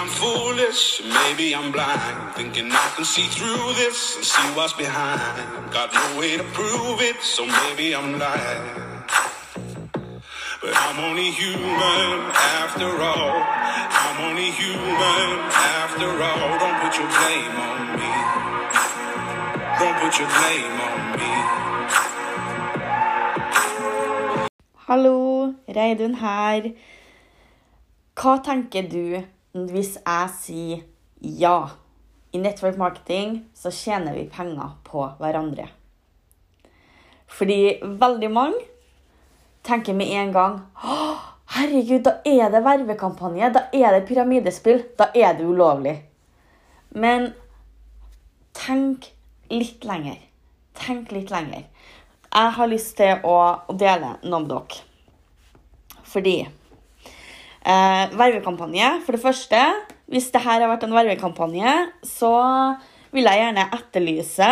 I'm foolish, maybe I'm blind. Thinking I can see through this and see what's behind. Got no way to prove it, so maybe I'm lying. But I'm only human after all. I'm only human after all. Don't put your blame on me. Don't put your blame on me. Hallo, Reidun her. Hva tenker du hvis jeg sier ja? I network marketing så tjener vi penger på hverandre. Fordi veldig mange tenker med en gang «Å, Herregud, da er det vervekampanje, da er det pyramidespill, da er det ulovlig. Men tenk litt lenger. Tenk litt lenger. Jeg har lyst til å dele noe med dere. Fordi eh, Vervekampanje, for det første Hvis det her har vært en vervekampanje, så vil jeg gjerne etterlyse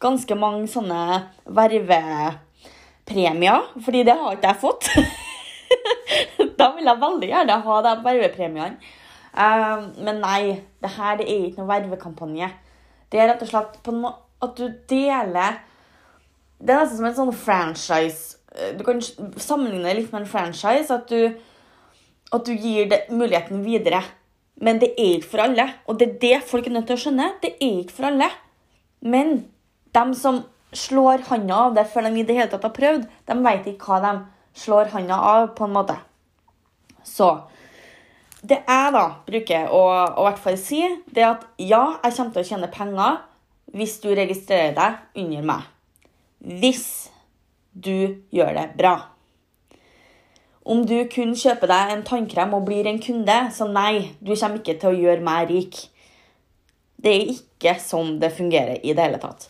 ganske mange sånne vervepremier. Fordi det har ikke jeg fått. da vil jeg veldig gjerne ha de vervepremiene. Eh, men nei, det her det er ikke noe vervekampanje. Det er rett og slett no at du deler Det er nesten som en sånn franchise. Eh, Du kan sammenligne det litt med en franchise. At du, at du gir det, muligheten videre. Men det er ikke for alle. Og det er det folk er nødt til å skjønne. Det er ikke for alle. Men de som slår handa av det før de i det hele tatt har prøvd, de vet ikke hva de slår handa av, på en måte. Så det jeg da bruker å, å hvert fall si, det er at ja, jeg kommer til å tjene penger hvis du registrerer deg under meg. Hvis du gjør det bra. Om du kun kjøper deg en tannkrem og blir en kunde, så nei, du kommer ikke til å gjøre meg rik. Det er ikke sånn det fungerer i det hele tatt.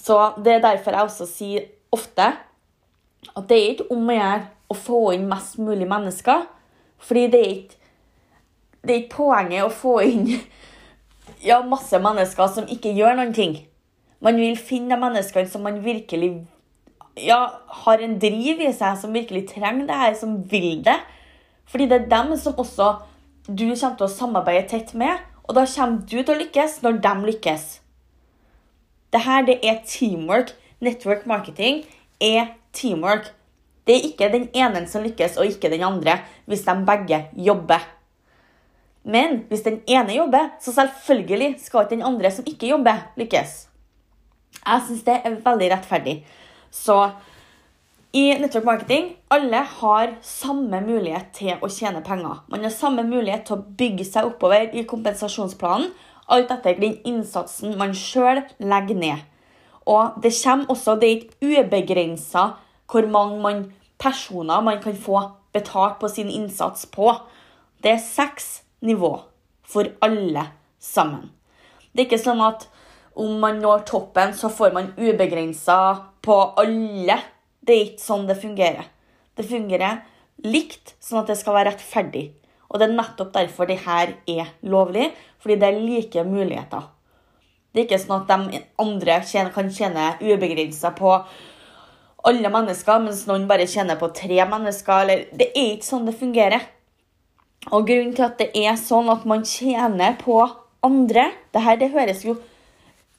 Så det er derfor jeg også sier ofte at det er ikke om å gjøre å få inn mest mulig mennesker. Fordi det er ikke, det er ikke poenget å få inn ja, masse mennesker som ikke gjør noen ting. Man vil finne de menneskene som man virkelig ja, har en driv i seg, som virkelig trenger det her, som vil det. Fordi det er dem som også du kommer til å samarbeide tett med, og da kommer du til å lykkes når de lykkes. Det her det er teamwork. Network marketing er teamwork. Det er ikke den ene som lykkes, og ikke den andre, hvis de begge jobber. Men hvis den ene jobber, så selvfølgelig skal ikke den andre som ikke jobber, lykkes. Jeg syns det er veldig rettferdig. Så i network marketing alle har samme mulighet til å tjene penger. Man har samme mulighet til å bygge seg oppover i kompensasjonsplanen, alt etter den innsatsen man sjøl legger ned. Og det kommer også, det er ikke ubegrensa hvor mange man, personer man kan få betalt på sin innsats på. Det er seks nivå for alle sammen. Det er ikke sånn at om man når toppen, så får man ubegrensa på alle. Det er ikke sånn det fungerer. Det fungerer likt, sånn at det skal være rettferdig. Og det er nettopp derfor det her er lovlig, fordi det er like muligheter. Det er ikke sånn at de andre kan tjene ubegrensa på alle mennesker, mens noen bare tjener på tre mennesker. Eller, det er ikke sånn det fungerer. Og grunnen til at det er sånn at man tjener på andre det her, det høres jo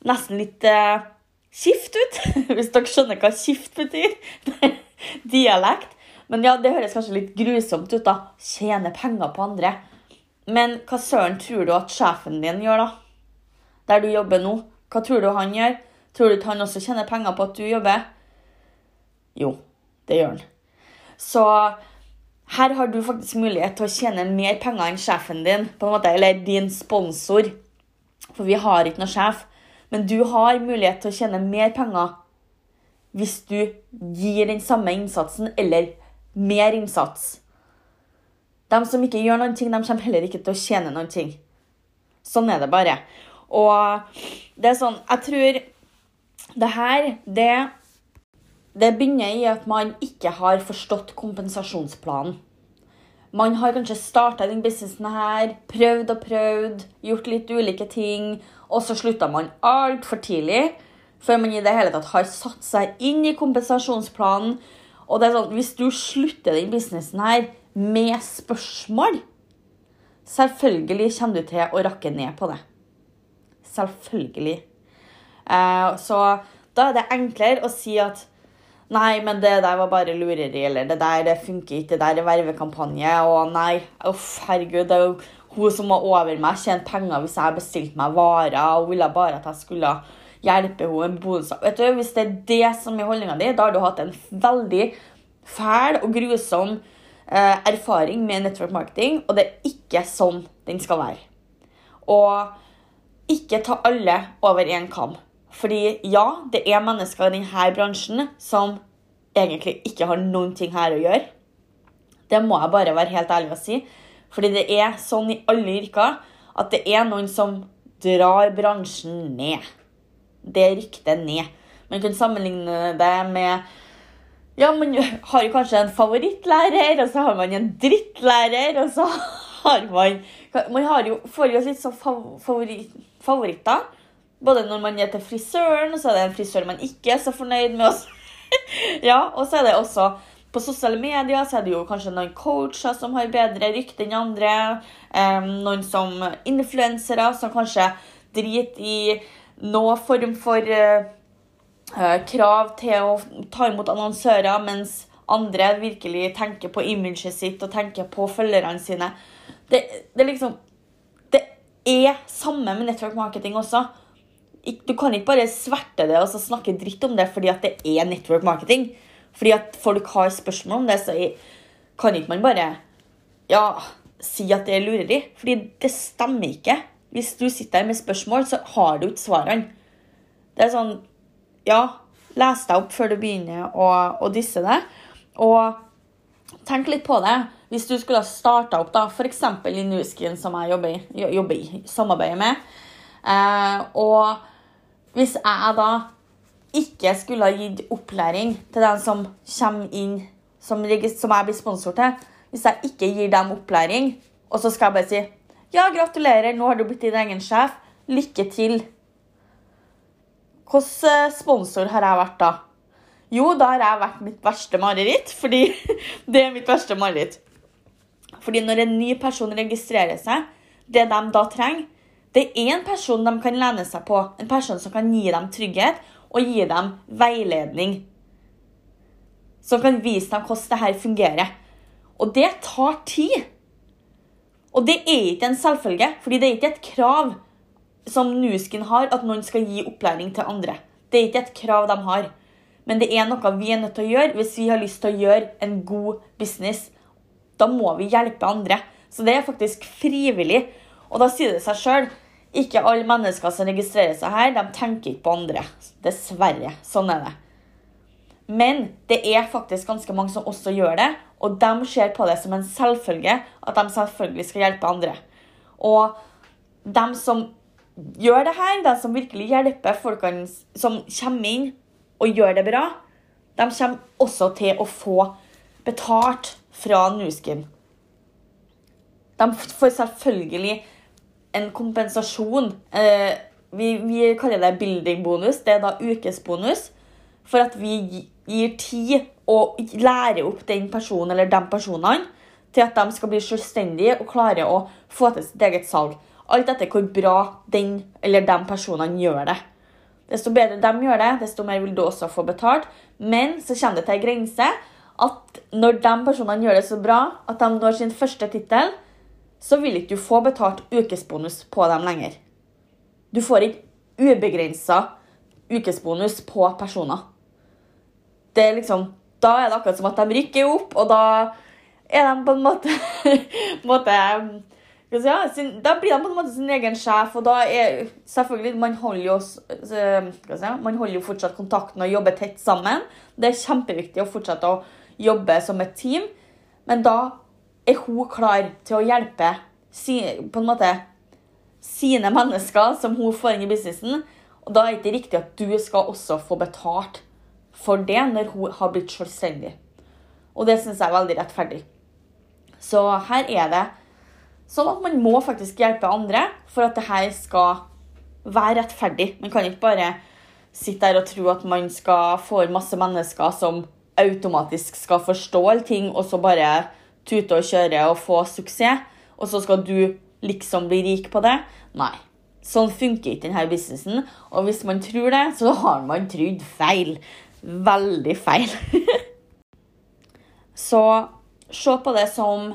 nesten litt uh, skift ut, hvis dere skjønner hva skift betyr. Dialekt. Men ja, det høres kanskje litt grusomt ut, da. Tjene penger på andre. Men hva søren tror du at sjefen din gjør, da? Der du jobber nå. Hva tror du han gjør? Tror du ikke han også tjener penger på at du jobber? Jo, det gjør han. Så her har du faktisk mulighet til å tjene mer penger enn sjefen din, på en måte, eller din sponsor. For vi har ikke noe sjef. Men du har mulighet til å tjene mer penger hvis du gir den samme innsatsen eller mer innsats. De som ikke gjør noen ting, de kommer heller ikke til å tjene noen ting. Sånn er det bare. Og det er sånn Jeg tror det her, det, det begynner i at man ikke har forstått kompensasjonsplanen. Man har kanskje starta den businessen prøvd og prøvd, gjort litt ulike ting, og så slutta man altfor tidlig. Før man i det hele tatt har satt seg inn i kompensasjonsplanen. Og det er sånn, hvis du slutter den businessen her med spørsmål, Selvfølgelig kommer du til å rakke ned på det. Selvfølgelig. Eh, så da er det enklere å si at Nei, men det der var bare lureri, eller det der det funker ikke, det der er vervekampanje, og nei, uff, herregud, det er jo hun som var over meg, tjente penger hvis jeg bestilte meg varer, og ville bare at jeg skulle hjelpe henne. Vet du, Hvis det er det som er holdninga di, da har du hatt en veldig fæl og grusom eh, erfaring med network marketing, og det er ikke sånn den skal være. Og ikke ta alle over én kam. Fordi ja, det er mennesker i denne bransjen som egentlig ikke har noen ting her å gjøre. Det må jeg bare være helt ærlig og si. Fordi det er sånn i alle yrker at det er noen som drar bransjen ned. Det rykker ned. Man kan sammenligne det med Ja, man har jo kanskje en favorittlærer, og så har man en drittlærer, og så har man Man har jo, får jo litt sånn favoritt, favoritter. Både når man er til frisøren, så er det en frisør man ikke er så fornøyd med. Også. ja, Og så er det også på sosiale medier så er det jo kanskje noen coacher som har bedre rykte enn andre. Noen som influensere som kanskje driter i noen form for uh, krav til å ta imot annonsører, mens andre virkelig tenker på imaget sitt og tenker på følgerne sine. Det, det, liksom, det er samme med network marketing også du kan ikke bare sverte det og snakke dritt om det fordi det er network marketing. Fordi at folk har spørsmål om det, så kan ikke man bare ja, si at det er lureri. Fordi det stemmer ikke. Hvis du sitter her med spørsmål, så har du ikke svarene. Det er sånn Ja, les deg opp før du begynner å, å disse det. Og tenk litt på det. Hvis du skulle ha starta opp, da, f.eks. i Nuskin, som jeg jobber i, jobber i samarbeider med, eh, og hvis jeg da ikke skulle ha gitt opplæring til den som kommer inn, som, som jeg blir sponsor til Hvis jeg ikke gir dem opplæring, og så skal jeg bare si ja, gratulerer, nå har du blitt din egen sjef. Lykke til. Hvilken eh, sponsor har jeg vært da? Jo, da har jeg vært mitt verste mareritt. Fordi det er mitt verste mareritt. Fordi når en ny person registrerer seg, det de da trenger, det er en person de kan lene seg på, en person som kan gi dem trygghet og gi dem veiledning. Som kan vise dem hvordan det her fungerer. Og det tar tid. Og det er ikke en selvfølge, fordi det er ikke et krav som Nuskin har, at noen skal gi opplæring til andre. Det er ikke et krav de har. Men det er noe vi er nødt til å gjøre hvis vi har lyst til å gjøre en god business. Da må vi hjelpe andre. Så det er faktisk frivillig. Og da sier det seg sjøl. Ikke alle mennesker som registrerer seg her, de tenker ikke på andre. Dessverre. Sånn er det. Men det er faktisk ganske mange som også gjør det, og de ser på det som en selvfølge at de selvfølgelig skal hjelpe andre. Og de som gjør det her, de som virkelig hjelper folkene som kommer inn og gjør det bra, de kommer også til å få betalt fra Nuskin. De får selvfølgelig en kompensasjon. Eh, vi, vi, kaller det building-bonus. Det er da ukesbonus. For at vi gir tid og lærer opp den personen eller de personene til at de skal bli selvstendige og klare å få til sitt eget salg. Alt etter hvor bra den eller de personene gjør det. Desto bedre de gjør det, desto mer vil du også få betalt. Men så kommer det til en grense at når de personene gjør det så bra at de når sin første tittel, så vil ikke du få betalt ukesbonus på dem lenger. Du får ikke ubegrensa ukesbonus på personer. Det er liksom, Da er det akkurat som at de rykker opp, og da er de på en måte, måte ja, Da blir de på en måte sin egen sjef, og da er selvfølgelig Man holder jo, man holder jo fortsatt kontakten og jobber tett sammen. Det er kjempeviktig å fortsette å jobbe som et team, men da er hun klar til å hjelpe på en måte sine mennesker som hun får inn i businessen. Og da er det ikke riktig at du skal også få betalt for det når hun har blitt selvstendig. Og det syns jeg er veldig rettferdig. Så her er det sånn at man må faktisk hjelpe andre for at det her skal være rettferdig. Man kan ikke bare sitte der og tro at man skal få masse mennesker som automatisk skal forstå ting, og så bare tute og kjøre og få suksess. og så skal du liksom bli rik på det. Nei. Sånn funker ikke denne businessen. Og hvis man tror det, så har man trodd feil. Veldig feil. så se på det som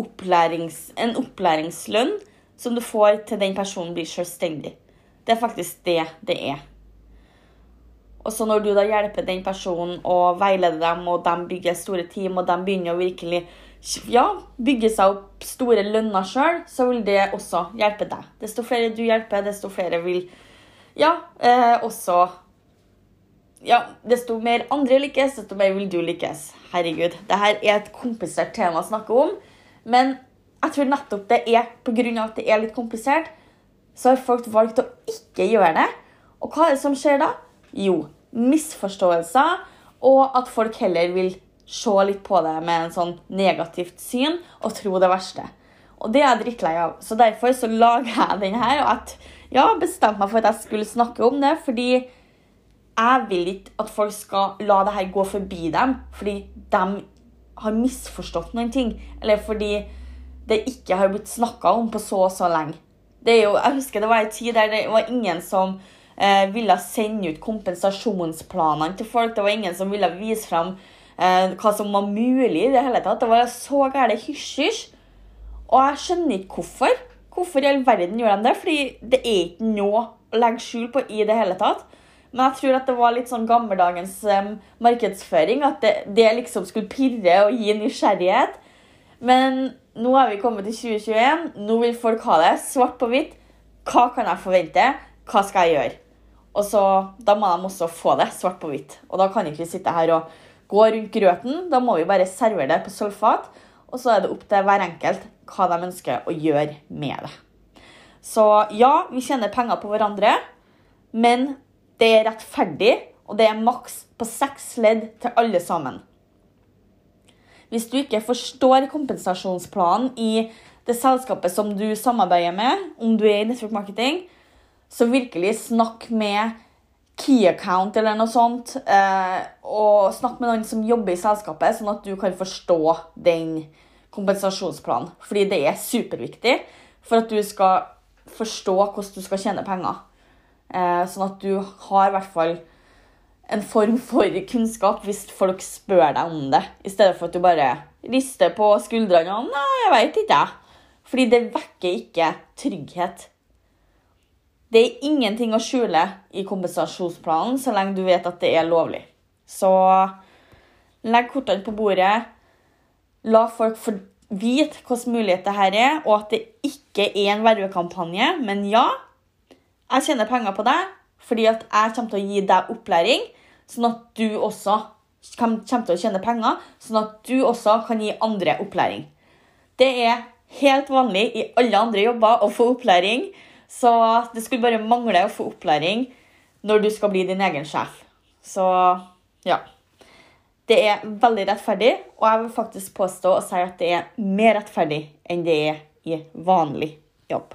opplærings, en opplæringslønn som du får til den personen blir selvstendig. Det er faktisk det det er. Og så når du da hjelper den personen og veileder dem, og de bygger store team, og de begynner å virkelig ja, bygge seg opp store lønner sjøl, så vil det også hjelpe deg. Desto flere du hjelper, desto flere vil ja, eh, også ja, Desto mer andre lykkes, desto mer vil du lykkes. Herregud. Dette er et komplisert tema å snakke om. Men jeg tror nettopp det er pga. at det er litt komplisert, så har folk valgt å ikke gjøre det. Og hva er det som skjer da? Jo, misforståelser, og at folk heller vil se litt på det med en sånn negativt syn og tro det verste. Og det er jeg drittlei av. Så derfor så lager jeg den her. Og at, ja, bestemte meg for at jeg skulle snakke om det. Fordi jeg vil ikke at folk skal la det her gå forbi dem fordi de har misforstått noen ting. Eller fordi det ikke har blitt snakka om på så og så lenge. Jo, jeg husker det var en tid der det var ingen som eh, ville sende ut kompensasjonsplanene til folk. Det var ingen som ville vise fram eh, hva som var mulig i det hele tatt. Det var så gærent hysj-hysj. Og jeg skjønner ikke hvorfor. Hvorfor i all verden gjør de det? Fordi det er ikke noe å legge skjul på i det hele tatt. Men jeg tror at det var litt sånn gammeldagens um, markedsføring. At det, det, liksom skulle pirre og gi nysgjerrighet. Men nå er vi kommet til 2021. Nå vil folk ha det svart på hvitt. Hva kan jeg forvente? Hva skal jeg gjøre? Og så, Da må de også få det svart på hvitt. Og da kan ikke vi sitte her og gå rundt grøten. Da må vi bare servere det på sølvfat. Og så er det opp til hver enkelt hva de ønsker å gjøre med det. Så ja, vi tjener penger på hverandre, men det er rettferdig, og det er maks på seks ledd til alle sammen. Hvis du ikke forstår kompensasjonsplanen i det selskapet som du samarbeider med, om du er i network marketing, så virkelig snakk med key account eller noe sånt. Eh, og snakk med noen som jobber i selskapet, sånn at du kan forstå den kompensasjonsplanen. Fordi det er superviktig for at du skal forstå hvordan du skal tjene penger. Eh, sånn at du har i hvert fall en form for kunnskap hvis folk spør deg om det, i stedet for at du bare rister på skuldrene og 'Nei, jeg veit ikke, jeg'. Fordi det vekker ikke trygghet. Det er ingenting å skjule i kompensasjonsplanen så lenge du vet at det er lovlig. Så legg kortene på bordet. La folk få vite hvilken mulighet det dette er, og at det ikke er en vervekampanje. Men ja, jeg tjener penger på deg fordi at jeg kommer til å gi deg opplæring, sånn at du også kommer til å tjene penger, sånn at du også kan gi andre opplæring. Det er helt vanlig i alle andre jobber å få opplæring. Så det skulle bare mangle å få opplæring når du skal bli din egen sjef. Så ja. Det er veldig rettferdig, og jeg vil faktisk påstå og si at det er mer rettferdig enn det er i vanlig jobb.